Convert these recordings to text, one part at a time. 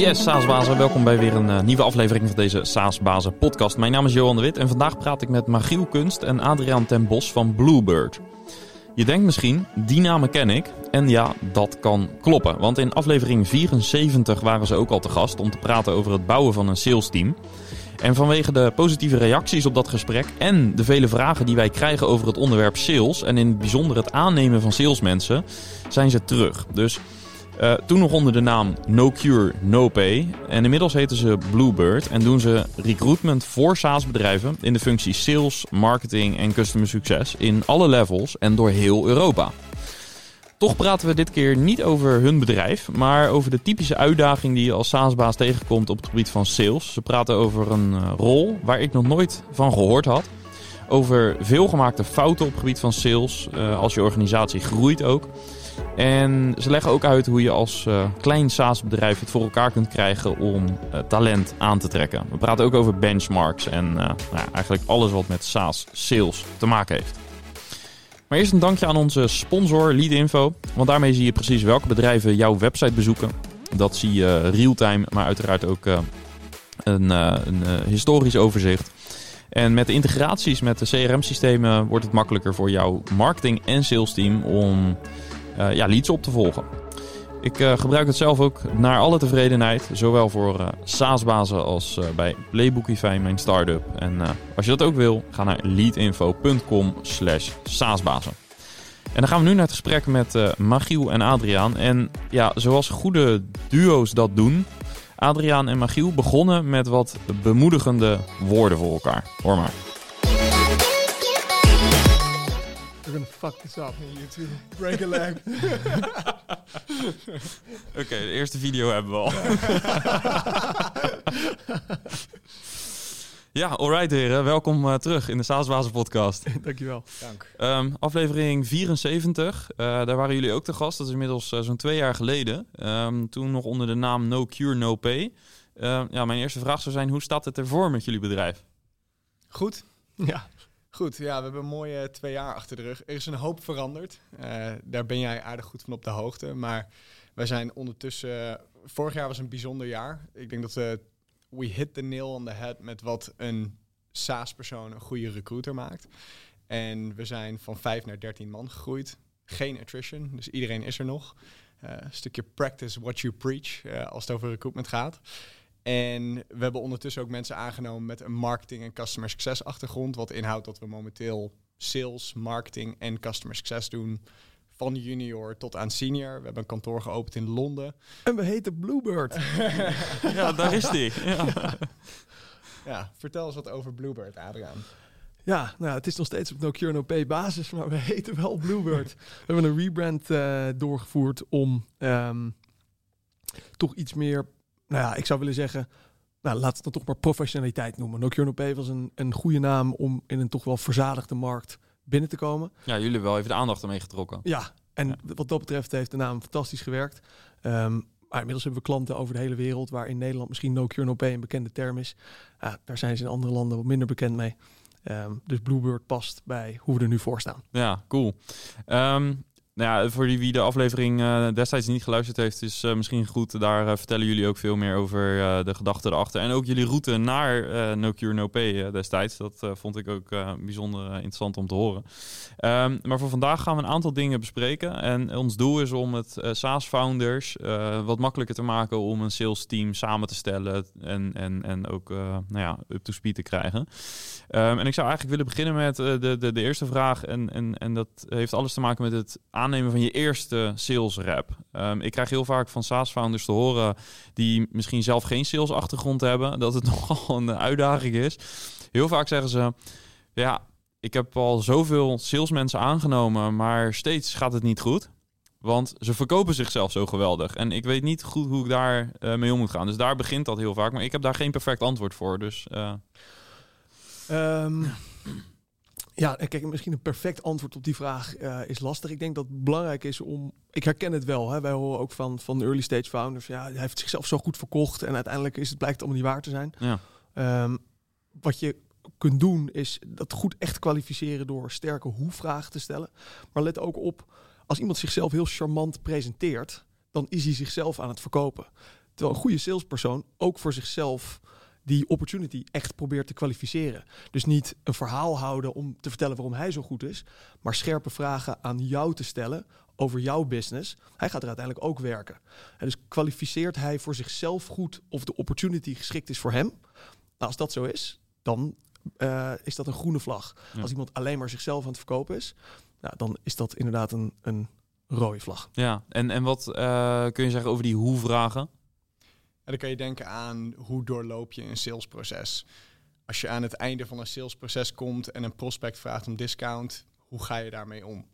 Yes, SaaSbazen, welkom bij weer een uh, nieuwe aflevering van deze SaaSbazen podcast. Mijn naam is Johan de Wit en vandaag praat ik met Magiel Kunst en Adriaan ten Bos van Bluebird. Je denkt misschien, die namen ken ik. En ja, dat kan kloppen. Want in aflevering 74 waren ze ook al te gast om te praten over het bouwen van een sales team. En vanwege de positieve reacties op dat gesprek en de vele vragen die wij krijgen over het onderwerp sales en in het bijzonder het aannemen van salesmensen, zijn ze terug. Dus uh, toen nog onder de naam No Cure, No Pay. En inmiddels heten ze Bluebird en doen ze recruitment voor SaaS-bedrijven in de functie sales, marketing en customer succes in alle levels en door heel Europa. Toch praten we dit keer niet over hun bedrijf, maar over de typische uitdaging die je als SaaS-baas tegenkomt op het gebied van sales. Ze praten over een uh, rol waar ik nog nooit van gehoord had. Over veelgemaakte fouten op het gebied van sales, uh, als je organisatie groeit ook. En ze leggen ook uit hoe je als uh, klein SaaS-bedrijf het voor elkaar kunt krijgen om uh, talent aan te trekken. We praten ook over benchmarks en uh, nou, eigenlijk alles wat met SaaS-sales te maken heeft. Maar eerst een dankje aan onze sponsor Leadinfo, want daarmee zie je precies welke bedrijven jouw website bezoeken. Dat zie je real-time, maar uiteraard ook een, een historisch overzicht. En met de integraties met de CRM-systemen wordt het makkelijker voor jouw marketing- en sales team om ja, leads op te volgen. Ik uh, gebruik het zelf ook naar alle tevredenheid. Zowel voor uh, SaaS-bazen als bij Playbookify, mijn start-up. En als je dat ook wil, ga naar leadinfo.com slash SaaSbazen. En dan gaan we nu naar het gesprek met Magiel en Adriaan. En ja, zoals goede duo's dat doen... Adriaan en Magiel begonnen met wat bemoedigende woorden voor elkaar. Hoor maar. We're gonna fuck this up YouTube. Break a leg. Oké, okay, de eerste video hebben we al. ja, alright heren. Welkom uh, terug in de Saasbazen podcast. Dankjewel. Dank. Um, aflevering 74. Uh, daar waren jullie ook te gast. Dat is inmiddels uh, zo'n twee jaar geleden. Um, toen nog onder de naam No Cure, No Pay. ja, mijn eerste vraag zou zijn, hoe staat het ervoor met jullie bedrijf? Goed. Ja. Goed, ja, we hebben een mooie twee jaar achter de rug. Er is een hoop veranderd. Uh, daar ben jij aardig goed van op de hoogte. Maar wij zijn ondertussen... vorig jaar was een bijzonder jaar. Ik denk dat we... We hit the nail on the head met wat een SaaS-persoon een goede recruiter maakt. En we zijn van 5 naar 13 man gegroeid. Geen attrition, dus iedereen is er nog. Een stukje practice what you preach uh, als het over recruitment gaat. En we hebben ondertussen ook mensen aangenomen met een marketing- en customer success achtergrond. Wat inhoudt dat we momenteel sales, marketing en customer success doen. Van junior tot aan senior. We hebben een kantoor geopend in Londen. En we heten Bluebird. ja, daar is die. Ja. ja, vertel eens wat over Bluebird, Adriaan. Ja, nou, het is nog steeds op No Cure No Pay basis, maar we heten wel Bluebird. we hebben een rebrand uh, doorgevoerd om um, toch iets meer nou ja, ik zou willen zeggen, nou, laat het dan toch maar professionaliteit noemen. No Pay was een, een goede naam om in een toch wel verzadigde markt binnen te komen. Ja, jullie hebben wel even de aandacht ermee getrokken. Ja, en ja. wat dat betreft heeft de naam fantastisch gewerkt. Um, maar inmiddels hebben we klanten over de hele wereld, waar in Nederland misschien No Cure No Pay een bekende term is. Ja, daar zijn ze in andere landen wat minder bekend mee. Um, dus Bluebird past bij hoe we er nu voor staan. Ja, cool. Um, nou ja, voor die wie de aflevering uh, destijds niet geluisterd heeft, is uh, misschien goed. Daar uh, vertellen jullie ook veel meer over de gedachten erachter. En ook jullie route naar No Cure No Pay destijds. Dat vond ik ook bijzonder interessant om te horen. Um, maar voor vandaag gaan we een aantal dingen bespreken. En ons doel is om het SaaS-founders wat makkelijker te maken om een sales team samen te stellen. En, en, en ook nou ja, up to speed te krijgen. Um, en ik zou eigenlijk willen beginnen met de, de, de eerste vraag. En, en, en dat heeft alles te maken met het aannemen van je eerste sales rep. Um, ik krijg heel vaak van SaaS-founders te horen die misschien zelf geen sales-achtergrond hebben, dat het nogal een uitdaging is. Heel vaak zeggen ze, ja, ik heb al zoveel salesmensen aangenomen, maar steeds gaat het niet goed. Want ze verkopen zichzelf zo geweldig. En ik weet niet goed hoe ik daar uh, mee om moet gaan. Dus daar begint dat heel vaak. Maar ik heb daar geen perfect antwoord voor. Dus. Uh... ja, kijk, misschien een perfect antwoord op die vraag uh, is lastig. Ik denk dat het belangrijk is om. Ik herken het wel. Hè. Wij horen ook van, van early stage founders. Ja, hij heeft zichzelf zo goed verkocht. En uiteindelijk is het, blijkt het allemaal niet waar te zijn. Ja. Um, wat je kunt doen, is dat goed echt kwalificeren door sterke hoe-vragen te stellen. Maar let ook op, als iemand zichzelf heel charmant presenteert, dan is hij zichzelf aan het verkopen. Terwijl een goede salespersoon ook voor zichzelf die opportunity echt probeert te kwalificeren. Dus niet een verhaal houden om te vertellen waarom hij zo goed is, maar scherpe vragen aan jou te stellen over jouw business. Hij gaat er uiteindelijk ook werken. En dus kwalificeert hij voor zichzelf goed of de opportunity geschikt is voor hem. Nou, als dat zo is, dan uh, is dat een groene vlag. Ja. Als iemand alleen maar zichzelf aan het verkopen is, nou, dan is dat inderdaad een, een rode vlag. Ja, en, en wat uh, kun je zeggen over die hoe-vragen? Dan kan je denken aan hoe doorloop je een salesproces. Als je aan het einde van een salesproces komt en een prospect vraagt om discount, hoe ga je daarmee om?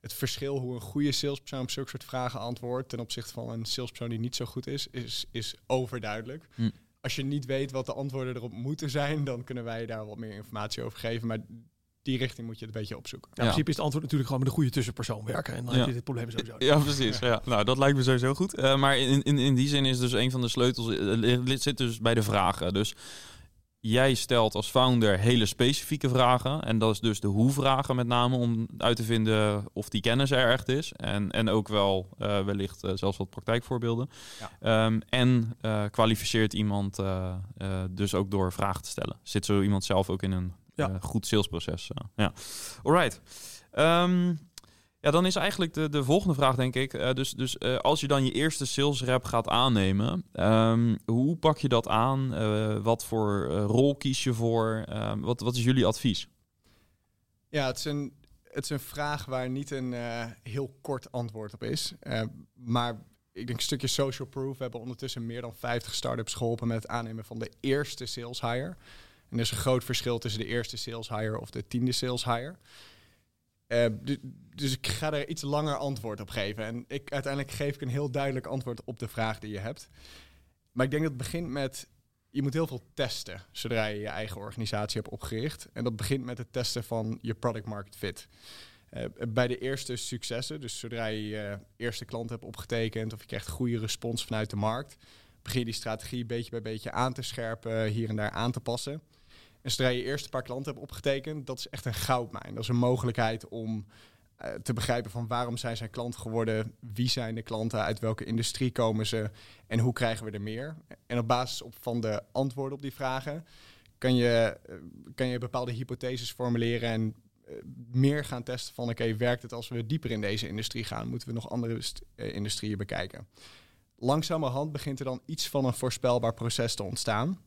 Het verschil hoe een goede salespersoon op zulke soort vragen antwoordt ten opzichte van een salespersoon die niet zo goed is, is, is overduidelijk. Hm. Als je niet weet wat de antwoorden erop moeten zijn, dan kunnen wij daar wat meer informatie over geven. Maar die richting moet je het een beetje opzoeken. Ja, in principe is het antwoord natuurlijk gewoon met een goede tussenpersoon werken. En dan Ja. heb je dit probleem sowieso. niet. Ja, precies. Ja. Nou, dat lijkt me sowieso goed. Eh, maar in, in, in die zin is dus een van de sleutels, eh, li- zit dus bij de vragen. Dus jij stelt als founder hele specifieke vragen. En dat is dus de hoe-vragen met name om uit te vinden of die kennis er echt is. En, en ook wel eh, wellicht eh, zelfs wat praktijkvoorbeelden. Ja. Ehm, en eh, kwalificeert iemand eh, eh, dus ook door vragen te stellen. Zit zo iemand zelf ook in een Ja. eh, goed salesproces? ja. Alright. Ehm, ja, dan is eigenlijk de, de volgende vraag, denk ik. eh, dus dus eh, als je dan je eerste sales rep gaat aannemen, ehm, hoe pak je dat aan? Eh, wat voor eh, rol kies je voor? Ehm, wat, wat is jullie advies? Ja, het is een, het is een vraag waar niet een eh, heel kort antwoord op is. Eh, maar ik denk een stukje social proof. We hebben ondertussen meer dan 50 startups geholpen met het aannemen van de eerste sales hire. En er is een groot verschil tussen de eerste sales hire of de tiende sales hire. Eh, du- dus ik ga er iets langer antwoord op geven. En ik, uiteindelijk geef ik een heel duidelijk antwoord op de vraag die je hebt. Maar ik denk dat het begint met je moet heel veel testen zodra je je eigen organisatie hebt opgericht. En dat begint met het testen van je product market fit. Eh, bij de eerste successen, dus zodra je je eerste klant hebt opgetekend of je krijgt goede respons vanuit de markt, begin je die strategie beetje bij beetje aan te scherpen, hier en daar aan te passen. En zodra je je eerste paar klanten hebt opgetekend, dat is echt een goudmijn. Dat is een mogelijkheid om eh, te begrijpen van waarom zijn zij klant geworden, wie zijn de klanten, uit welke industrie komen ze en hoe krijgen we er meer. En op basis van de antwoorden op die vragen kan je, eh, kan je bepaalde hypotheses formuleren en eh, meer gaan testen van oké, werkt het als we dieper in deze industrie gaan? Moeten we nog andere st- industrieën bekijken? Langzamerhand begint er dan iets van een voorspelbaar proces te ontstaan.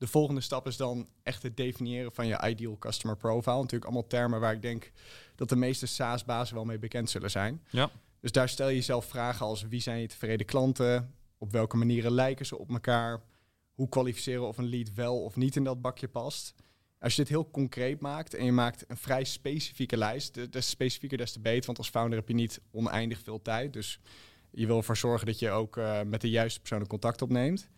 De volgende stap is dan echt het definiëren van je ideal customer profile. Natuurlijk allemaal termen waar ik denk dat de meeste SaaS-bazen wel mee bekend zullen zijn. Ja. Dus daar stel je jezelf vragen als wie zijn je tevreden klanten? Op welke manieren lijken ze op elkaar? Hoe kwalificeren of een lead wel of niet in dat bakje past? Als je dit heel concreet maakt en je maakt een vrij specifieke lijst, de- des specifieker des te beter, want als founder heb je niet oneindig veel tijd. Dus je wil ervoor zorgen dat je ook eh, met de juiste persoon contact opneemt.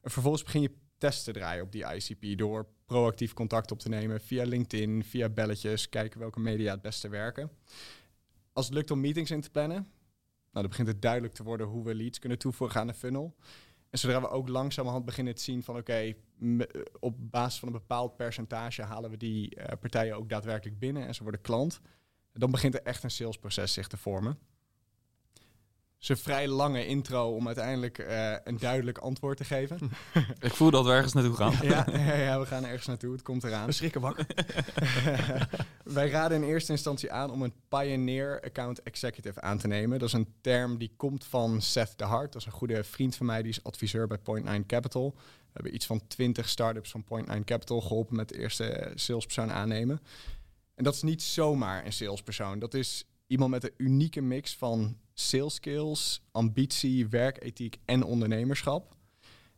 En vervolgens begin je tests te draaien op die ICP door proactief contact op te nemen via LinkedIn, via belletjes, kijken welke media het beste werken. Als het lukt om meetings in te plannen, nou, dan begint het duidelijk te worden hoe we leads kunnen toevoegen aan de funnel. En zodra we ook langzamerhand beginnen te zien van oké, eh, op basis van een bepaald percentage halen we die eh, partijen ook daadwerkelijk binnen en ze worden klant, dan begint er echt een salesproces zich te vormen. Een vrij lange intro om uiteindelijk eh, een duidelijk antwoord te geven. Ik voel dat we ergens naartoe gaan. ja, ja, ja, we gaan ergens naartoe. Het komt eraan. We schrikken wakker. Wij raden in eerste instantie aan om een Pioneer Account Executive aan te nemen. Dat is een term die komt van Seth de Hart. Dat is een goede vriend van mij, die is adviseur bij Point9 Capital. We hebben iets van 20 startups van Point9 Capital geholpen met de eerste salespersoon aannemen. En dat is niet zomaar een salespersoon. Dat is iemand met een unieke mix van sales skills, ambitie, werkethiek en ondernemerschap.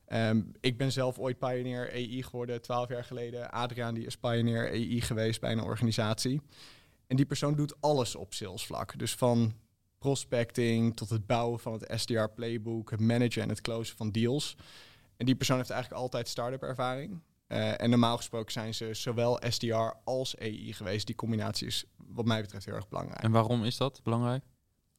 Ehm, ik ben zelf ooit Pioneer EI geworden, 12 jaar geleden. Adriaan die is Pioneer EI geweest bij een organisatie. En die persoon doet alles op salesvlak. Dus van prospecting tot het bouwen van het SDR playbook, het managen en het closen van deals. En die persoon heeft eigenlijk altijd start-up ervaring. Eh, en normaal gesproken zijn ze zowel SDR als EI geweest. Die combinatie is wat mij betreft heel erg belangrijk En waarom is dat belangrijk?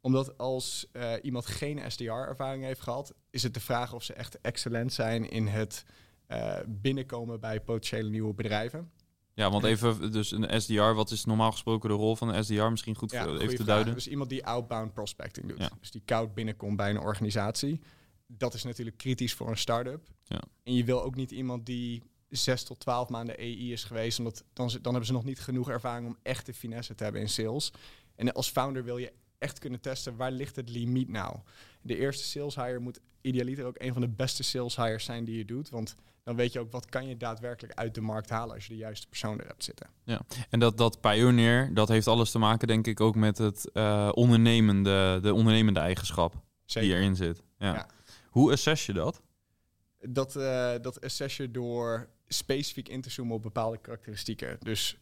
Omdat als eh, iemand geen SDR-ervaring heeft gehad, is het de vraag of ze echt excellent zijn in het eh, binnenkomen bij potentiële nieuwe bedrijven. Ja, want even, dus een SDR, wat is normaal gesproken de rol van een SDR? Misschien goed Ja, eh, even te vraag. duiden. Dus iemand die outbound prospecting doet. Ja. Dus die koud binnenkomt bij een organisatie. dat is natuurlijk kritisch voor een start-up. Ja. En je wil ook niet iemand die zes tot twaalf maanden EI is geweest, omdat dan, dan hebben ze nog niet genoeg ervaring om echt de finesse te hebben in sales. En als founder wil je echt kunnen testen waar ligt het limiet nou. De eerste sales hire moet idealiter ook een van de beste sales hires zijn die je doet, want dan weet je ook wat kan je daadwerkelijk uit de markt halen als je de juiste persoon er hebt zitten. En dat, dat pioneer, dat heeft alles te maken, denk ik, ook met het eh, ondernemende, de ondernemende eigenschap Zeker. die erin zit. Ja. Ja. Hoe assess je dat? Dat, eh, dat assess je door specifiek in te zoomen op bepaalde karakteristieken. Dus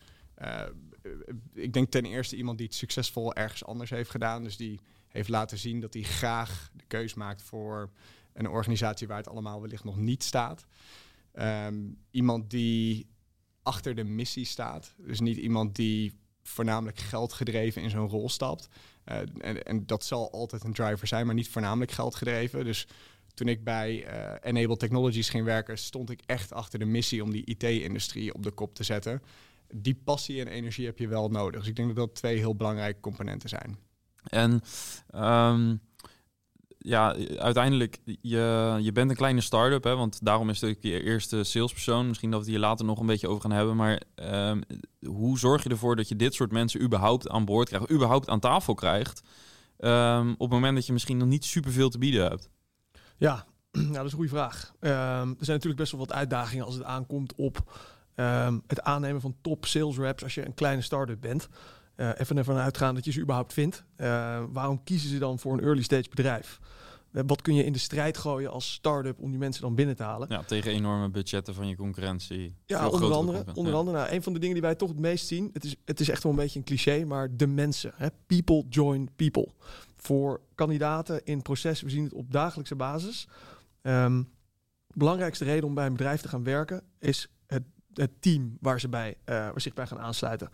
ik denk ten eerste iemand die het succesvol ergens anders heeft gedaan. Dus die heeft laten zien dat hij graag de keus maakt voor een organisatie waar het allemaal wellicht nog niet staat. Ehm, iemand die achter de missie staat. Dus niet iemand die voornamelijk geldgedreven in zo'n rol stapt. Eh, en, en dat zal altijd een driver zijn, maar niet voornamelijk geldgedreven. Dus toen ik bij eh, Enable Technologies ging werken, stond ik echt achter de missie om die IT-industrie op de kop te zetten. Die passie en energie heb je wel nodig. Dus ik denk dat dat twee heel belangrijke componenten zijn. En ehm, ja, uiteindelijk, je, je bent een kleine start-up, hè, want daarom is het je eerste salespersoon. Misschien dat we het hier later nog een beetje over gaan hebben. Maar ehm, hoe zorg je ervoor dat je dit soort mensen überhaupt aan boord krijgt, überhaupt aan tafel krijgt, ehm, op het moment dat je misschien nog niet superveel te bieden hebt? Ja, nou, dat is een goede vraag. Ehm, er zijn natuurlijk best wel wat uitdagingen als het aankomt op ehm, het aannemen van top sales reps als je een kleine start-up bent. Eh, even ervan uitgaan dat je ze überhaupt vindt. Eh, waarom kiezen ze dan voor een early stage bedrijf? Eh, wat kun je in de strijd gooien als start-up om die mensen dan binnen te halen? Ja, tegen enorme budgetten van je concurrentie. Ja, onder andere. Onder Ja. andere nou, een van de dingen die wij toch het meest zien, het is, het is echt wel een beetje een cliché, maar de mensen. Hè? People join people. Voor kandidaten in processen, we zien het op dagelijkse basis. Ehm, belangrijkste reden om bij een bedrijf te gaan werken is het, team waar ze bij, eh, waar zich bij gaan aansluiten.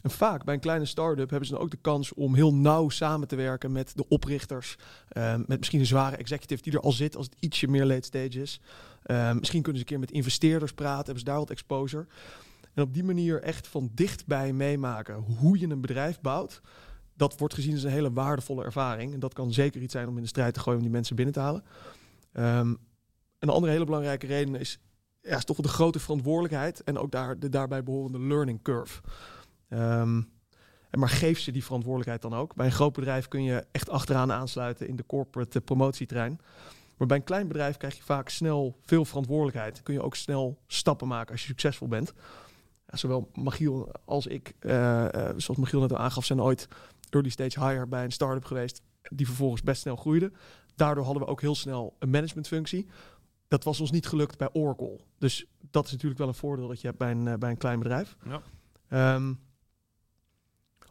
En vaak bij een kleine start-up hebben ze dan ook de kans om heel nauw samen te werken met de oprichters. ehm, met misschien een zware executive die er al zit als het ietsje meer late stage is. Ehm, misschien kunnen ze een keer met investeerders praten, hebben ze daar wat exposure. En op die manier echt van dichtbij meemaken hoe je een bedrijf bouwt. Dat wordt gezien als een hele waardevolle ervaring. En dat kan zeker iets zijn om in de strijd te gooien om die mensen binnen te halen. Ehm, een andere hele belangrijke reden is, ja, is toch de grote verantwoordelijkheid. En ook daar, de daarbij behorende learning curve. Ehm, maar geef ze die verantwoordelijkheid dan ook. Bij een groot bedrijf kun je echt achteraan aansluiten in de corporate eh, promotietrein. Maar bij een klein bedrijf krijg je vaak snel veel verantwoordelijkheid. Kun je ook snel stappen maken als je succesvol bent. Zowel Magiel als ik, eh, eh, zoals Magiel net al aangaf, zijn ooit early stage hire bij een start-up geweest. Die vervolgens best snel groeide. Daardoor hadden we ook heel snel een managementfunctie. Dat was ons niet gelukt bij Oracle. Dus dat is natuurlijk wel een voordeel dat je hebt bij een, eh, bij een klein bedrijf. Ja. Ehm,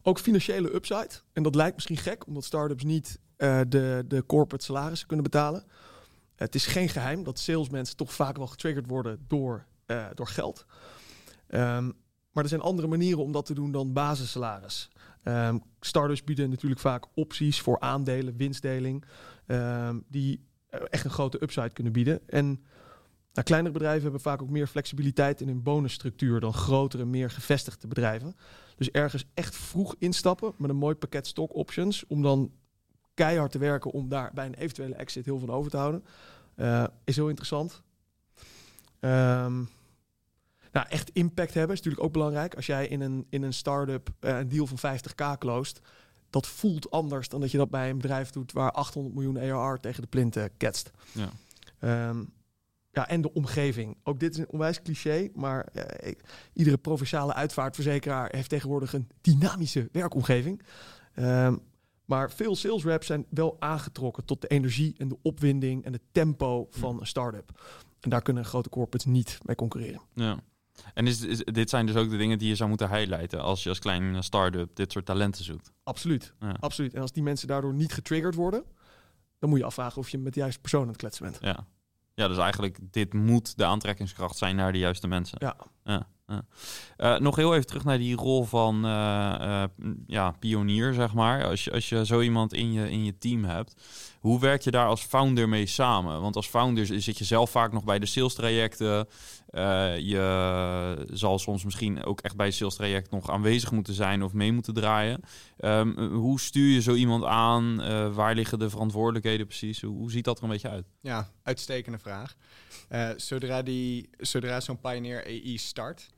ook financiële upside. En dat lijkt misschien gek, omdat start-ups niet eh, de, de corporate salarissen kunnen betalen. Het is geen geheim dat salesmensen toch vaak wel getriggerd worden door, eh, door geld. Ehm, maar er zijn andere manieren om dat te doen dan basissalaris. Ehm startups bieden natuurlijk vaak opties voor aandelen, winstdeling, die echt een grote upside kunnen bieden. En nou, kleinere bedrijven hebben vaak ook meer flexibiliteit in hun bonusstructuur dan grotere, meer gevestigde bedrijven. Dus ergens echt vroeg instappen met een mooi pakket stock options, om dan keihard te werken om daar bij een eventuele exit heel veel over te houden, eh, is heel interessant. Ehm, nou, echt impact hebben is natuurlijk ook belangrijk. Als jij in een, in een start-up eh, een deal van 50k cloost, dat voelt anders dan dat je dat bij een bedrijf doet waar 800 miljoen ARR tegen de plinten ketst. Ja. Ehm, ja, en de omgeving. Ook dit is een onwijs cliché, maar eh, iedere provinciale uitvaartverzekeraar heeft tegenwoordig een dynamische werkomgeving. Ehm, maar veel sales reps zijn wel aangetrokken tot de energie en de opwinding en het tempo van een start-up. En daar kunnen grote corporates niet mee concurreren. Ja. En is, is, dit zijn dus ook de dingen die je zou moeten highlighten als je als kleine start-up dit soort talenten zoekt. Absoluut, Ja. absoluut. En als die mensen daardoor niet getriggerd worden, dan moet je afvragen of je met de juiste persoon aan het kletsen bent. Ja. ja, dus eigenlijk dit moet de aantrekkingskracht zijn naar de juiste mensen. Ja. ja, ja. Eh, nog heel even terug naar die rol van eh, eh, ja, pionier, zeg maar. Als je, als je zo iemand in je, in je team hebt. Hoe werk je daar als founder mee samen? Want als founder zit je zelf vaak nog bij de sales trajecten. Uh, je zal soms misschien ook echt bij het sales traject nog aanwezig moeten zijn of mee moeten draaien. Um, hoe stuur je zo iemand aan? Uh, waar liggen de verantwoordelijkheden precies? Hoe, ziet dat er een beetje uit? Ja, uitstekende vraag. Uh, zodra die, zodra zo'n Pioneer AI start,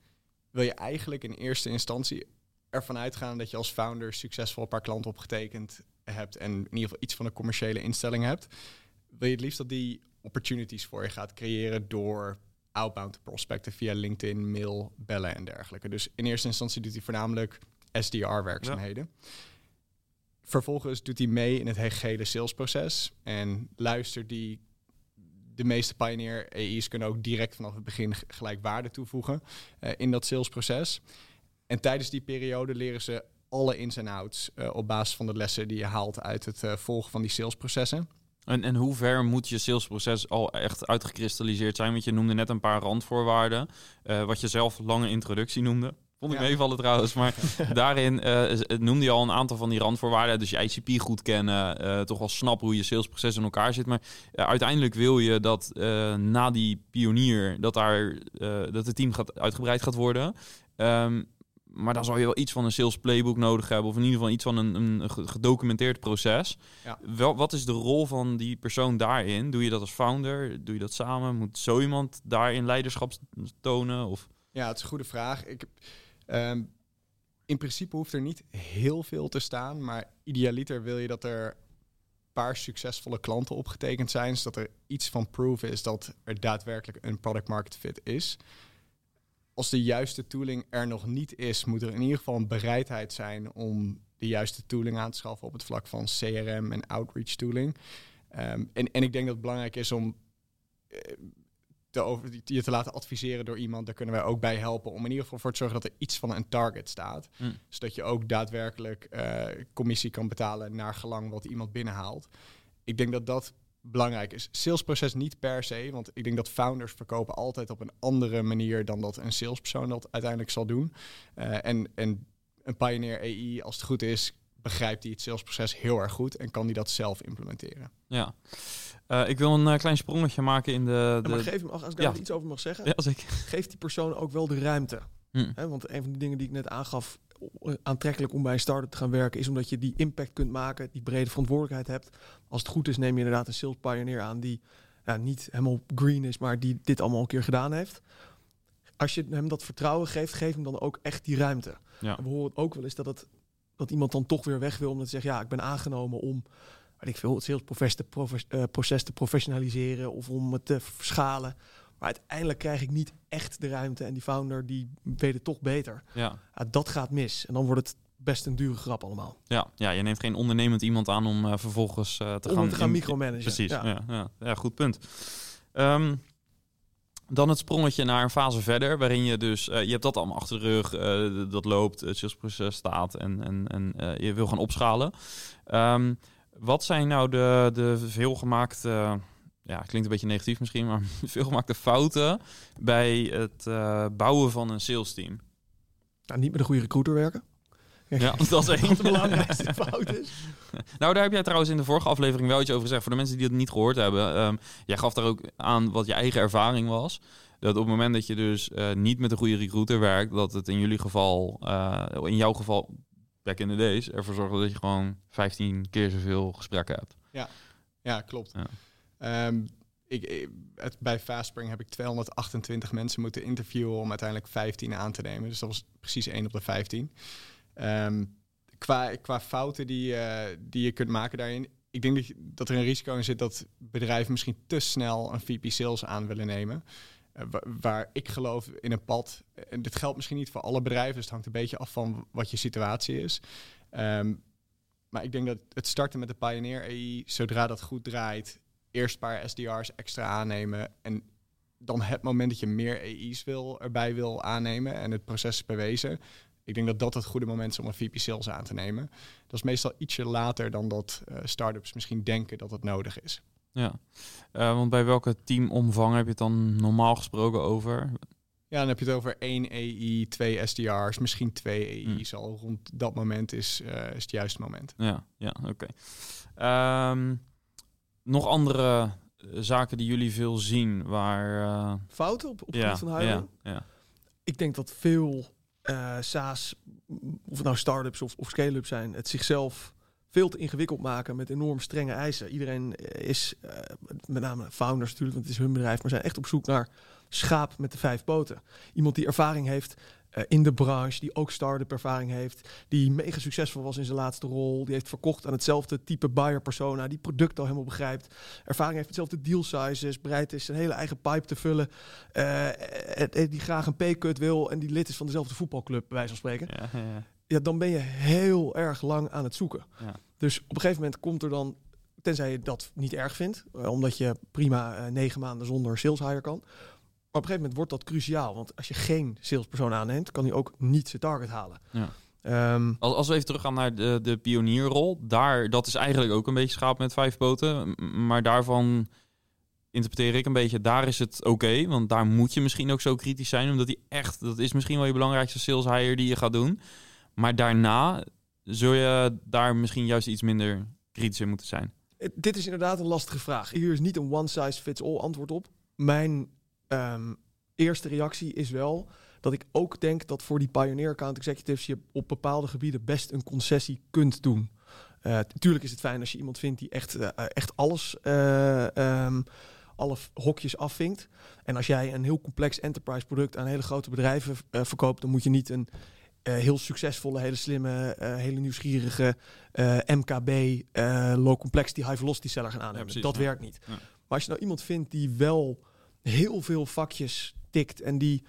wil je eigenlijk in eerste instantie ervan uitgaan dat je als founder succesvol een paar klanten opgetekend hebt en in ieder geval iets van een commerciële instelling hebt. Wil je het liefst dat die opportunities voor je gaat creëren door outbound prospecten via LinkedIn, mail, bellen en dergelijke. Dus in eerste instantie doet hij voornamelijk SDR-werkzaamheden. Vervolgens doet hij mee in het hele salesproces en luistert die de meeste Pioneer AI's kunnen ook direct vanaf het begin gelijk waarde toevoegen uh, in dat salesproces. En tijdens die periode leren ze alle ins en outs uh, op basis van de lessen die je haalt uit het uh, volgen van die salesprocessen. En, en hoe ver moet je salesproces al echt uitgekristalliseerd zijn? Want je noemde net een paar randvoorwaarden. wat je zelf lange introductie noemde. Vond ik ja. meevallen trouwens. Maar daarin noemde je al een aantal van die randvoorwaarden. Dus je ICP goed kennen. Toch wel snappen hoe je salesproces in elkaar zit. Maar uiteindelijk wil je dat na die pionier... dat, daar, dat het team gaat, uitgebreid gaat worden. Um, maar dan zal je wel iets van een sales playbook nodig hebben. Of in ieder geval iets van een, een gedocumenteerd proces. Ja. Wel, wat is de rol van die persoon daarin? Doe je dat als founder? Doe je dat samen? Moet zo iemand daarin leiderschap tonen? Of... Ja, het is een goede vraag. Ik... Um, in principe hoeft er niet heel veel te staan, maar idealiter wil je dat er een paar succesvolle klanten opgetekend zijn, zodat er iets van proof is dat er daadwerkelijk een product market fit is. Als de juiste tooling er nog niet is, moet er in ieder geval een bereidheid zijn om de juiste tooling aan te schaffen op het vlak van CRM en outreach tooling. Um, en, en ik denk dat het belangrijk is om uh, te over, je te laten adviseren door iemand, daar kunnen wij ook bij helpen. Om in ieder geval voor te zorgen dat er iets van een target staat. Mm. Zodat je ook daadwerkelijk uh, commissie kan betalen naar gelang wat iemand binnenhaalt. Ik denk dat dat belangrijk is. Salesproces niet per se, want ik denk dat founders verkopen altijd op een andere manier dan dat een salespersoon dat uiteindelijk zal doen. Uh, en, en een Pioneer AI, als het goed is, begrijpt hij het salesproces heel erg goed en kan hij dat zelf implementeren. Ja. Uh, ik wil een uh, klein sprongetje maken in de... de... maar geef hem, als ik daar ja. iets over mag zeggen, ja, zeker. geef die persoon ook wel de ruimte. Hm. want een van de dingen die ik net aangaf, eh, aantrekkelijk om bij een start-up te gaan werken, is omdat je die impact kunt maken, die brede verantwoordelijkheid hebt. Als het goed is, neem je inderdaad een sales pioneer aan die ja, niet helemaal green is, maar die dit allemaal een keer gedaan heeft. Als je hem dat vertrouwen geeft, geef hem dan ook echt die ruimte. Ja. we horen ook wel eens dat, het, dat iemand dan toch weer weg wil, omdat hij zegt, ja, ik ben aangenomen om weet ik veel, het salesproces te, uh, proces te professionaliseren of om het te verschalen. Maar uiteindelijk krijg ik niet echt de ruimte en die founder die weet het toch beter. Ja. ja dat gaat mis en dan wordt het best een dure grap allemaal. Ja, ja je neemt geen ondernemend iemand aan om uh, vervolgens uh, te om gaan, te gaan micromanagen. Precies, ja. Ja, ja, ja, goed punt. Um, dan het sprongetje naar een fase verder, waarin je dus, uh, je hebt dat allemaal achter de rug, dat loopt, het salesproces staat en, en, en je wil gaan opschalen. Um, wat zijn nou de, de veelgemaakte, ja, klinkt een beetje negatief misschien, maar veelgemaakte fouten bij het uh, bouwen van een sales team? Nou, niet met een goede recruiter werken. Ja, dat is een de belangrijkste fout is. Nou, daar heb jij trouwens in de vorige aflevering wel iets over gezegd. Voor de mensen die het niet gehoord hebben. Um, jij gaf daar ook aan wat je eigen ervaring was. Dat op het moment dat je dus uh, niet met een goede recruiter werkt, dat het in jullie geval, uh, in jouw geval back in the days ervoor zorgen dat je gewoon 15 keer zoveel gesprekken hebt. Ja, ja klopt. Ja. Um, ik, het, bij Fastspring heb ik 228 mensen moeten interviewen om uiteindelijk 15 aan te nemen. Dus dat was precies 1 op de 15. Um, ehm, qua, qua fouten die, uh, die je kunt maken daarin. Ik denk dat, er een risico in zit dat bedrijven misschien te snel een VP sales aan willen nemen. Eh, waar ik geloof in een pad. En dit geldt misschien niet voor alle bedrijven, dus het hangt een beetje af van wat je situatie is. Um, maar ik denk dat het starten met de Pioneer AI, zodra dat goed draait, eerst een paar SDR's extra aannemen. En dan het moment dat je meer AI's wil, erbij wil aannemen en het proces is bewezen. Ik denk dat dat het goede moment is om een VP Sales aan te nemen. Dat is meestal ietsje later dan dat uh, startups misschien denken dat het nodig is. Ja, uh, want bij welke teamomvang heb je het dan normaal gesproken over? Ja, dan heb je het over één AI, twee SDR's, misschien twee AI's hmm. al. Rond dat moment is, uh, is het juiste moment. Ja, ja oké. Okay. Um, nog andere eh, zaken die jullie veel zien waar... eh, Fouten op, op ja, van ja, ja. Ik denk dat veel eh SaaS, of het nou start-ups of, of scale-ups zijn, het zichzelf veel te ingewikkeld maken met enorm strenge eisen. Iedereen is, eh, met name founders natuurlijk, want het is hun bedrijf, maar zijn echt op zoek naar schaap met de vijf poten. Iemand die ervaring heeft eh, in de branche, die ook start-up ervaring heeft, die mega succesvol was in zijn laatste rol, die heeft verkocht aan hetzelfde type buyer persona, die product al helemaal begrijpt, ervaring heeft hetzelfde deal sizes, bereid is zijn hele eigen pipe te vullen, eh, eh, die graag een pay-cut wil en die lid is van dezelfde voetbalclub, bij wijze van spreken Ja, ja, ja. ja, dan ben je heel erg lang aan het zoeken. Ja. Dus op een gegeven moment komt er dan, tenzij je dat niet erg vindt, omdat je prima negen maanden zonder sales hire kan. Op een gegeven moment wordt dat cruciaal, want als je geen salespersoon aanneemt, kan hij ook niet zijn target halen. Ja. Ehm, Als, als we even teruggaan naar de, de pionierrol, daar, dat is eigenlijk ook een beetje schaap met vijf poten. Maar daarvan interpreteer ik een beetje, daar is het oké. want daar moet je misschien ook zo kritisch zijn, omdat die echt, dat is misschien wel je belangrijkste sales hire die je gaat doen. Maar daarna zul je daar misschien juist iets minder kritisch in moeten zijn. dit is inderdaad een lastige vraag. Hier is niet een one-size-fits-all antwoord op. Mijn ehm, eerste reactie is wel dat ik ook denk dat voor die pioneer account executives je op bepaalde gebieden best een concessie kunt doen. Eh, natuurlijk is het fijn als je iemand vindt die echt, eh, echt alles, eh, ehm, alle hokjes afvinkt. En als jij een heel complex enterprise product aan hele grote bedrijven eh, verkoopt, dan moet je niet een eh, heel succesvolle, hele slimme, eh, hele nieuwsgierige eh, MKB, eh, low complexity, high velocity seller gaan aannemen. precies, dat ja. werkt niet. Ja. Maar als je nou iemand vindt die wel heel veel vakjes tikt en die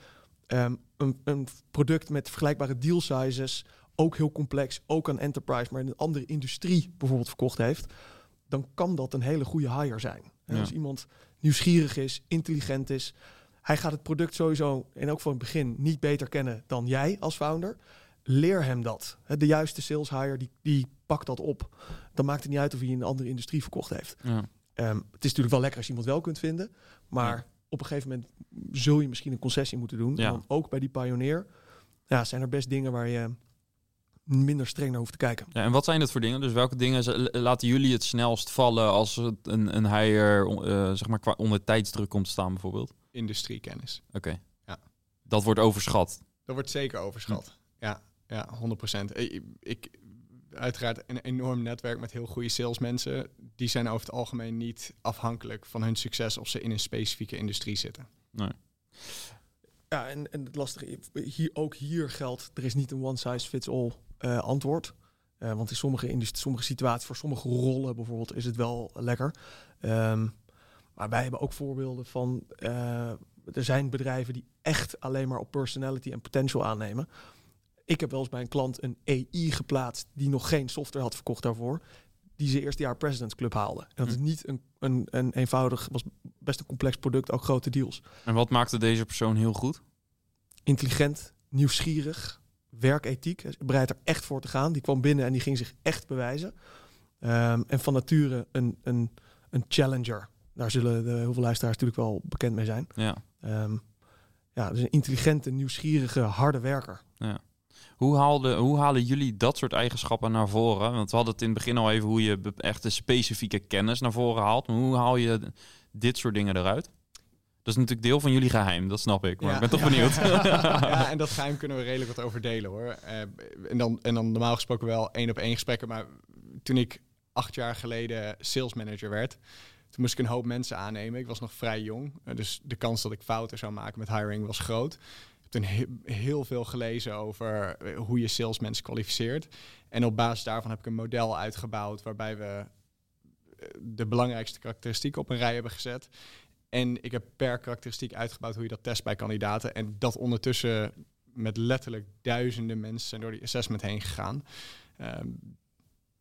ehm, een, een product met vergelijkbare deal sizes, ook heel complex, ook aan enterprise, maar in een andere industrie bijvoorbeeld verkocht heeft, dan kan dat een hele goede hire zijn. En Ja. Als iemand nieuwsgierig is, intelligent is, hij gaat het product sowieso in ook van het begin niet beter kennen dan jij als founder. Leer hem dat. De juiste sales hire die, die pakt dat op. Dan maakt het niet uit of hij in een andere industrie verkocht heeft. Ja. Ehm, het is natuurlijk wel lekker als je iemand wel kunt vinden. Maar Ja. Op een gegeven moment zul je misschien een concessie moeten doen. Ja. Ook bij die pionier ja, zijn er best dingen waar je minder streng naar hoeft te kijken. Ja, en wat zijn dat voor dingen? Dus welke dingen laten jullie het snelst vallen als het een, een hire, eh, zeg maar, qua onder tijdsdruk komt te staan bijvoorbeeld? Industriekennis. Oké. Ja. Dat wordt overschat. Dat wordt zeker overschat. Ja, ja 100%. Ik, ik, uiteraard een enorm netwerk met heel goede salesmensen. Die zijn over het algemeen niet afhankelijk van hun succes of ze in een specifieke industrie zitten. Ja, en, en het lastige, hier, ook hier geldt, er is niet een one-size-fits-all eh, antwoord. Eh, want in sommige, indust- sommige situaties, voor sommige rollen bijvoorbeeld, is het wel lekker. Ehm, maar wij hebben ook voorbeelden van, eh, er zijn bedrijven die echt alleen maar op personality en potential aannemen. Ik heb wel eens bij een klant een AI geplaatst die nog geen software had verkocht daarvoor. Die zijn eerste jaar President's Club haalde. En dat is Hm. niet een, een, een eenvoudig, was best een complex product, ook grote deals En wat maakte deze persoon heel goed? intelligent, nieuwsgierig, werkethiek. Bereid er echt voor te gaan. Die kwam binnen en die ging zich echt bewijzen. Ehm, en van nature een, een, een challenger. Daar zullen de, heel veel luisteraars natuurlijk wel bekend mee zijn. Ja. Ehm, ja, dus een intelligente, nieuwsgierige, harde werker. Hoe, haalde, hoe halen jullie dat soort eigenschappen naar voren? Want we hadden het in het begin al even hoe je echt de specifieke kennis naar voren haalt. Maar hoe haal je dit soort dingen eruit? Dat is natuurlijk deel van jullie geheim, dat snap ik. Maar Ja. ik ben toch benieuwd. ja, en dat geheim kunnen we redelijk wat over delen hoor. Eh, en, dan, en dan normaal gesproken wel één op één gesprekken. Maar toen ik acht jaar geleden sales manager werd, toen moest ik een hoop mensen aannemen. Ik was nog vrij jong, eh, dus de kans dat ik fouten zou maken met hiring was groot. Toen he- heel veel gelezen over eh, hoe je salesmensen kwalificeert. En op basis daarvan heb ik een model uitgebouwd waarbij we eh, de belangrijkste karakteristieken op een rij hebben gezet. En ik heb per karakteristiek uitgebouwd hoe je dat test bij kandidaten. En dat ondertussen met letterlijk duizenden mensen zijn door die assessment heen gegaan. Ehm,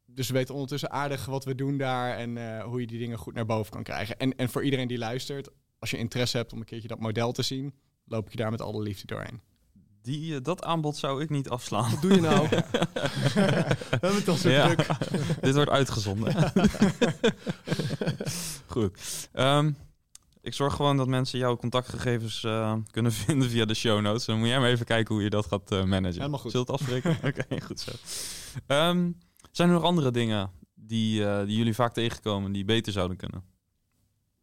dus we weten ondertussen aardig wat we doen daar en eh, hoe je die dingen goed naar boven kan krijgen. En, en voor iedereen die luistert, als je interesse hebt om een keertje dat model te zien, loop ik je daar met alle liefde doorheen. Die, eh, dat aanbod zou ik niet afslaan. Wat doe je nou? We hebben het al zo Ja. druk. Dit wordt uitgezonden. Goed. Ehm, ik zorg gewoon dat mensen jouw contactgegevens eh, kunnen vinden via de show notes. Dan moet jij maar even kijken hoe je dat gaat eh, managen. Helemaal goed. Zullen we het afspreken? Oké, goed zo. Ehm, zijn er nog andere dingen die, eh, die jullie vaak tegenkomen die beter zouden kunnen?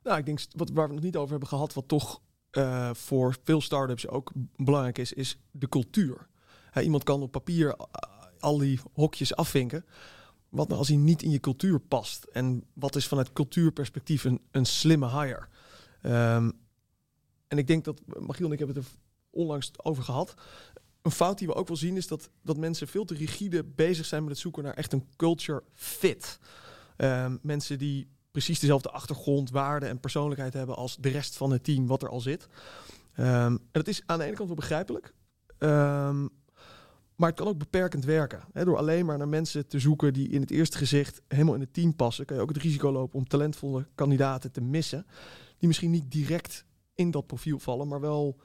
Nou, ik denk wat, waar we het nog niet over hebben gehad, wat toch eh, voor veel start-ups ook belangrijk is, is de cultuur. Iemand kan op papier eh, al die hokjes afvinken. Wat nou als hij niet in je cultuur past? En wat is vanuit cultuurperspectief een, een slimme hire? Ehm, en ik denk dat, Magiel en ik hebben het er onlangs over gehad. Een fout die we ook wel zien is dat, dat mensen veel te rigide bezig zijn met het zoeken naar echt een culture fit. Ehm, mensen die precies dezelfde achtergrond, waarden en persoonlijkheid hebben als de rest van het team wat er al zit. Ehm, en dat is aan de ene kant wel begrijpelijk. Ehm, maar het kan ook beperkend werken. Door alleen maar naar mensen te zoeken die in het eerste gezicht helemaal in het team passen, kan je ook het risico lopen om talentvolle kandidaten te missen. Die misschien niet direct in dat profiel vallen, maar wel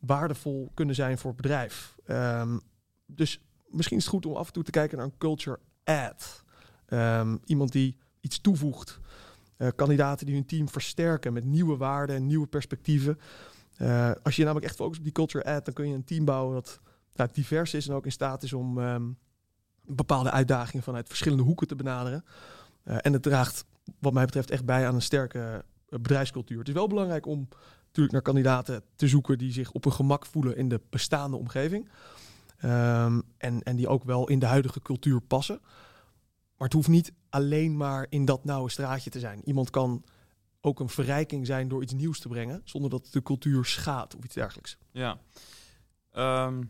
waardevol kunnen zijn voor het bedrijf. Ehm, dus misschien is het goed om af en toe te kijken naar een culture ad. Ehm, iemand die iets toevoegt. Eh, kandidaten die hun team versterken met nieuwe waarden en nieuwe perspectieven. Eh, als je namelijk echt focust op die culture ad, dan kun je een team bouwen dat nou, divers is en ook in staat is om ehm, bepaalde uitdagingen vanuit verschillende hoeken te benaderen. Eh, en het draagt, wat mij betreft, echt bij aan een sterke bedrijfscultuur. Het is wel belangrijk om natuurlijk naar kandidaten te zoeken die zich op hun gemak voelen in de bestaande omgeving. Ehm, en, en die ook wel in de huidige cultuur passen. Maar het hoeft niet alleen maar in dat nauwe straatje te zijn. Iemand kan ook een verrijking zijn door iets nieuws te brengen, zonder dat de cultuur schaadt of iets dergelijks. Ja, Ehm,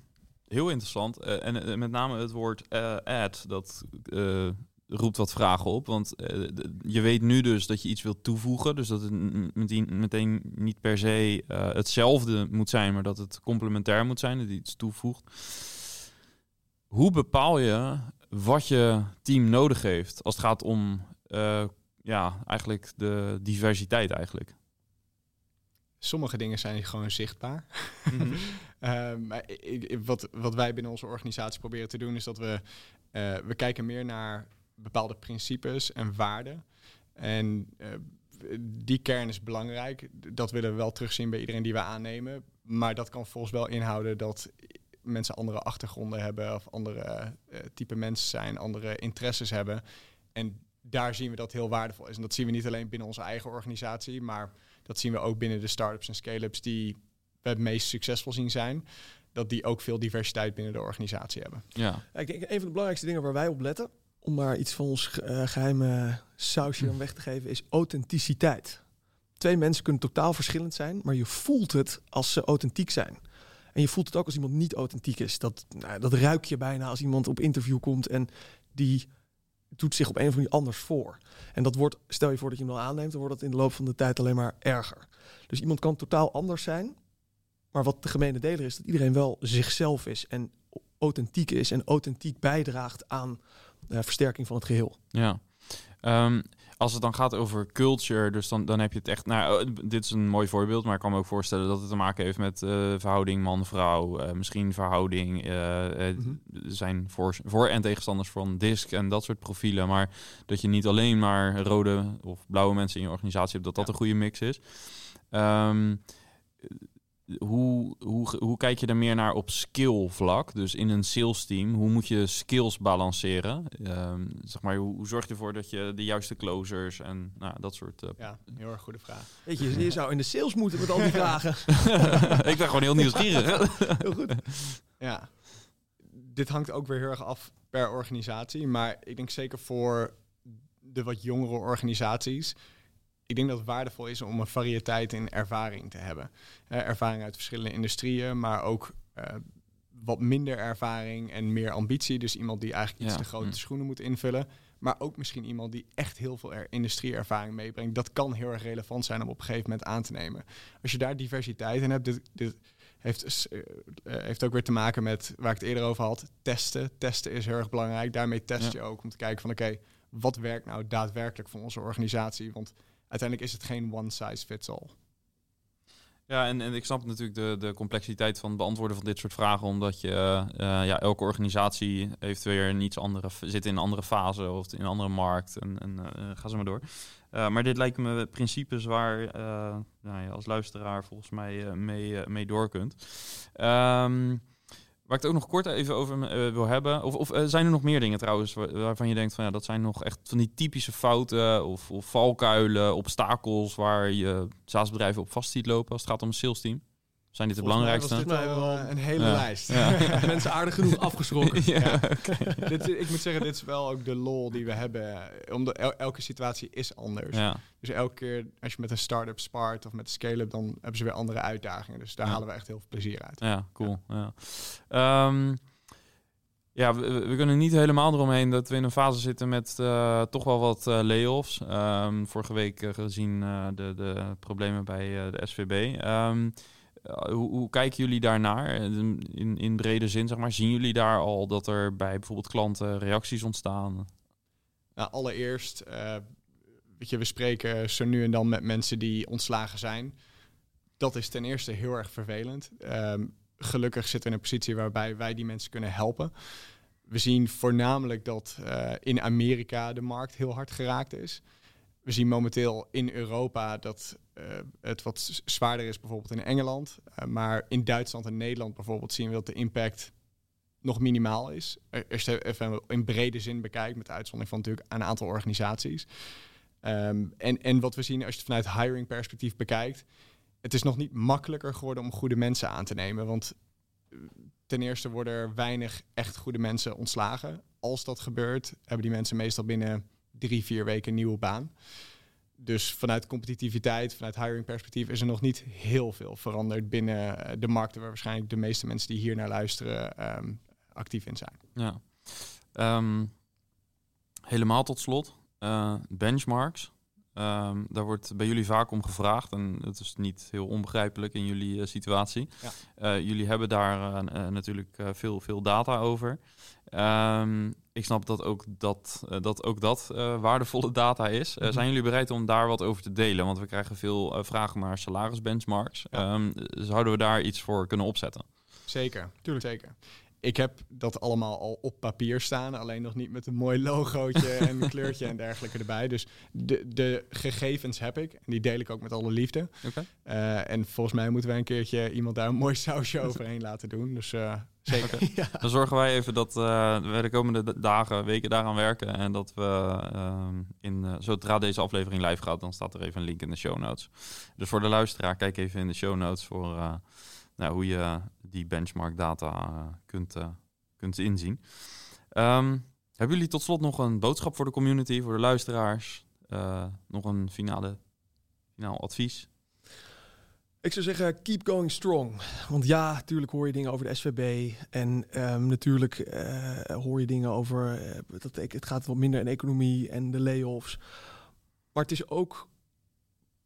heel interessant. Eh, en eh, met name het woord eh, ad, dat roept wat vragen op. Want je weet nu dus dat je iets wilt toevoegen. Dus dat het meteen, niet per se hetzelfde moet zijn, maar dat het complementair moet zijn, dat iets toevoegt. Hoe bepaal je wat je team nodig heeft als het gaat om eh, ja, eigenlijk de diversiteit eigenlijk? Sommige dingen zijn gewoon zichtbaar. Ik- wat, wat wij binnen onze organisatie proberen te doen, is dat we, eh, we kijken meer naar bepaalde principes en waarden. En eh, die kern is belangrijk. Dat willen we wel terugzien bij iedereen die we aannemen. Maar dat kan volgens wel inhouden dat mensen andere achtergronden hebben of andere eh, type mensen zijn, andere interesses hebben. En daar zien we dat heel waardevol is. En dat zien we niet alleen binnen onze eigen organisatie, maar dat zien we ook binnen de start-ups en scale-ups die we het meest succesvol zien zijn. Dat die ook veel diversiteit binnen de organisatie hebben. ja. Ja, ik denk een van de belangrijkste dingen waar wij op letten, om maar iets van ons eh, geheime sausje aan weg te geven, is authenticiteit. Twee mensen kunnen totaal verschillend zijn, maar je voelt het als ze authentiek zijn. En je voelt het ook als iemand niet authentiek is. Dat, nou, dat ruik je bijna als iemand op interview komt en die doet zich op een of andere manier anders voor. En dat wordt, stel je voor dat je hem dan aanneemt, dan wordt dat in de loop van de tijd alleen maar erger. Dus iemand kan totaal anders zijn, maar wat de gemene deler is, dat iedereen wel zichzelf is en authentiek is en authentiek bijdraagt aan de versterking van het geheel. Ja. Ehm, als het dan gaat over culture, dus dan, dan heb je het echt... Nou, eh, dit is een mooi voorbeeld, maar ik kan me ook voorstellen dat het te maken heeft met eh, verhouding man-vrouw. eh, misschien verhouding, er zijn voor, voor- en tegenstanders van DISC en dat soort profielen. Maar dat je niet alleen maar rode of blauwe mensen in je organisatie hebt, dat dat Ja. een goede mix is. Ehm, hoe, hoe, hoe kijk je er meer naar op skill vlak? Dus in een sales team, hoe moet je skills balanceren? Ehm, zeg maar, hoe, hoe zorg je ervoor dat je de juiste closers en nou, dat soort... eh, Ja, heel erg goede vraag. Weet je, je zou in de sales moeten met al die vragen. ik ben gewoon heel nieuwsgierig. Heel goed. Ja, dit hangt ook weer heel erg af per organisatie. Maar ik denk zeker voor de wat jongere organisaties. Ik denk dat het waardevol is om een variëteit in ervaring te hebben. Eh, ervaring uit verschillende industrieën, maar ook eh, wat minder ervaring en meer ambitie. Dus iemand die eigenlijk iets Ja, te grote hm. schoenen moet invullen. Maar ook misschien iemand die echt heel veel er industrieervaring meebrengt. Dat kan heel erg relevant zijn om op een gegeven moment aan te nemen. Als je daar diversiteit in hebt, dit, dit heeft, eh, heeft ook weer te maken met waar ik het eerder over had. Testen. Testen is heel erg belangrijk. Daarmee test je ook om te kijken van oké, wat werkt nou daadwerkelijk voor onze organisatie? Want uiteindelijk is het geen one size fits all. Ja, en, en ik snap natuurlijk de, de complexiteit van het beantwoorden van dit soort vragen, omdat je, eh, ja, elke organisatie heeft weer iets andere, zit in een andere fase of in een andere markt en, en eh, ga zo maar door. Eh, maar dit lijken me principes waar nou, je als luisteraar volgens mij mee, mee door kunt. Ehm, Waar ik het ook nog kort even over eh, wil hebben. Of, of eh, zijn er nog meer dingen trouwens wa- waarvan je denkt van ja, dat zijn nog echt van die typische fouten of, of valkuilen, obstakels waar je SaaS-bedrijven op vast ziet lopen als het gaat om een sales team? Zijn dit de belangrijkste? was dit- Wel, wel- eh, een hele Ja. lijst. Ja. Mensen aardig genoeg afgeschrokken. ja. dit, ik moet zeggen, dit is wel ook de lol die we hebben. Omdat el- elke situatie is anders. ja. Dus elke keer als je met een start-up spart of met een scale-up, dan hebben ze weer andere uitdagingen. Dus daar Ja. halen we echt heel veel plezier uit. Ja, cool. Ja, Ehm, ja we, we- kunnen niet helemaal eromheen dat we in een fase zitten met eh, toch wel wat eh, layoffs. Ehm, vorige week eh, gezien eh, de, de problemen bij eh, de SVB. Ehm, eh, hoe, hoe kijken jullie daarnaar? Eh, In, in brede zin, zeg maar. Zien jullie daar al dat er bij bijvoorbeeld klanten reacties ontstaan? Allereerst, eh, weet je, we spreken zo nu en dan met mensen die ontslagen zijn. Dat is ten eerste heel erg vervelend. Ehm, gelukkig zitten we in een positie waarbij wij die mensen kunnen helpen. We zien voornamelijk dat eh, in Amerika de markt heel hard geraakt is. We zien momenteel in Europa dat eh, het wat zwaarder is, bijvoorbeeld in Engeland. Eh, maar in Duitsland en Nederland bijvoorbeeld zien we dat de impact nog minimaal is. Eh, Als even in brede zin bekijkt, met de uitzondering van natuurlijk een aantal organisaties. Ehm, en, en wat we zien als je het vanuit hiring perspectief bekijkt, het is nog niet makkelijker geworden om goede mensen aan te nemen. Want eh, ten eerste worden er weinig echt goede mensen ontslagen. Als dat gebeurt, hebben die mensen meestal binnen drie, vier weken een nieuwe baan. Dus vanuit competitiviteit, vanuit hiring perspectief is er nog niet heel veel veranderd binnen eh, de markten waar waarschijnlijk de meeste mensen die hier naar luisteren ehm, actief in zijn. Ja. Ehm, helemaal tot slot, eh, benchmarks. Ehm, daar wordt bij jullie vaak om gevraagd en het is niet heel onbegrijpelijk in jullie eh, situatie. Ja. Eh, jullie hebben daar eh, natuurlijk veel, veel data over. Ehm, ik snap dat ook dat, dat, ook dat waardevolle data is. Mhm. Zijn jullie bereid om daar wat over te delen? Want we krijgen veel vragen naar salarisbenchmarks. Ja. Ehm, zouden we daar iets voor kunnen opzetten? Zeker, tuurlijk. Zeker. Ik heb dat allemaal al op papier staan, alleen nog niet met een mooi logootje en een kleurtje en dergelijke erbij. Dus de, de gegevens heb ik en die deel ik ook met alle liefde. Eh, en volgens mij moeten wij een keertje iemand daar een mooi sausje overheen laten doen. Dus eh, zeker. Ja. Dan zorgen wij even dat eh, we de komende dagen, weken daaraan werken. En dat we in, zodra deze aflevering live gaat, dan staat er even een link in de show notes. Dus voor de luisteraar, kijk even in de show notes voor nou, hoe je die benchmark data eh, kunt, eh, kunt inzien. Ehm, hebben jullie tot slot nog een boodschap voor de community, voor de luisteraars? Eh, nog een finale, finaal advies? Ik zou zeggen, keep going strong. Want ja, natuurlijk hoor je dingen over de SVB. En ehm, natuurlijk hoor je dingen over... eh, dat ik- het gaat wat minder in economie en de layoffs. Maar het is ook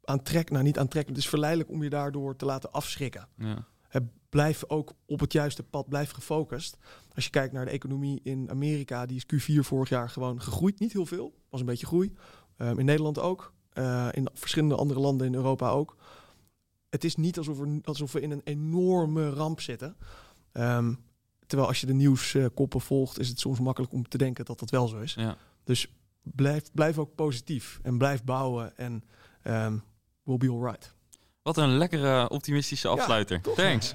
aantrekkelijk, nou niet aantrekkelijk. Het is verleidelijk om je daardoor te laten afschrikken. Ja. Blijf ook op het juiste pad, blijf gefocust. Als je kijkt naar de economie in Amerika, die is Q4 vorig jaar gewoon gegroeid. Niet heel veel, was een beetje groei. Ehm, in Nederland ook. Eh, in verschillende andere landen in Europa ook. Het is niet alsof we, alsof we in een enorme ramp zitten. Ehm, terwijl als je de nieuwskoppen volgt, is het soms makkelijk om te denken dat dat wel zo is. Ja. Dus blijf, blijf ook positief en blijf bouwen en ehm we'll be alright. Wat een lekkere optimistische afsluiter. Thanks.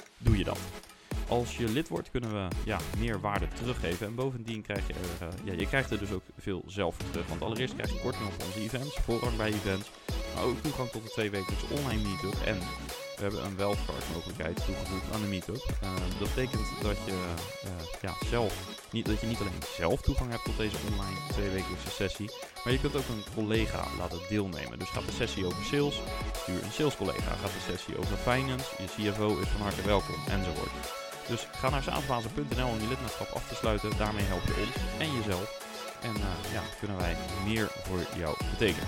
doe je dat. Als je lid wordt, kunnen we ja, meer waarde teruggeven. En bovendien krijg je er, eh, ja, je krijgt er dus ook veel zelf terug. Want allereerst krijg je korting op onze events, voorrang bij events. Maar ook toegang tot de twee wekelijkse online meetup. En we hebben een wildcard mogelijkheid toegevoegd aan de meetup. Eh, dat betekent dat je, eh, ja, zelf, niet, dat je niet alleen zelf toegang hebt tot deze online tweewekelijkse sessie. Maar je kunt ook een collega laten deelnemen. Dus gaat de sessie over sales, stuur een salescollega. Gaat de sessie over finance, je CFO is van harte welkom, enzovoort. Dus ga naar saasbazen.nl om je lidmaatschap af te sluiten. Daarmee help je ons en jezelf. En eh, ja, kunnen wij meer voor jou betekenen.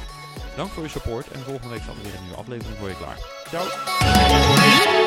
Dank voor je support en volgende week staat er weer een nieuwe aflevering voor je klaar. Ciao.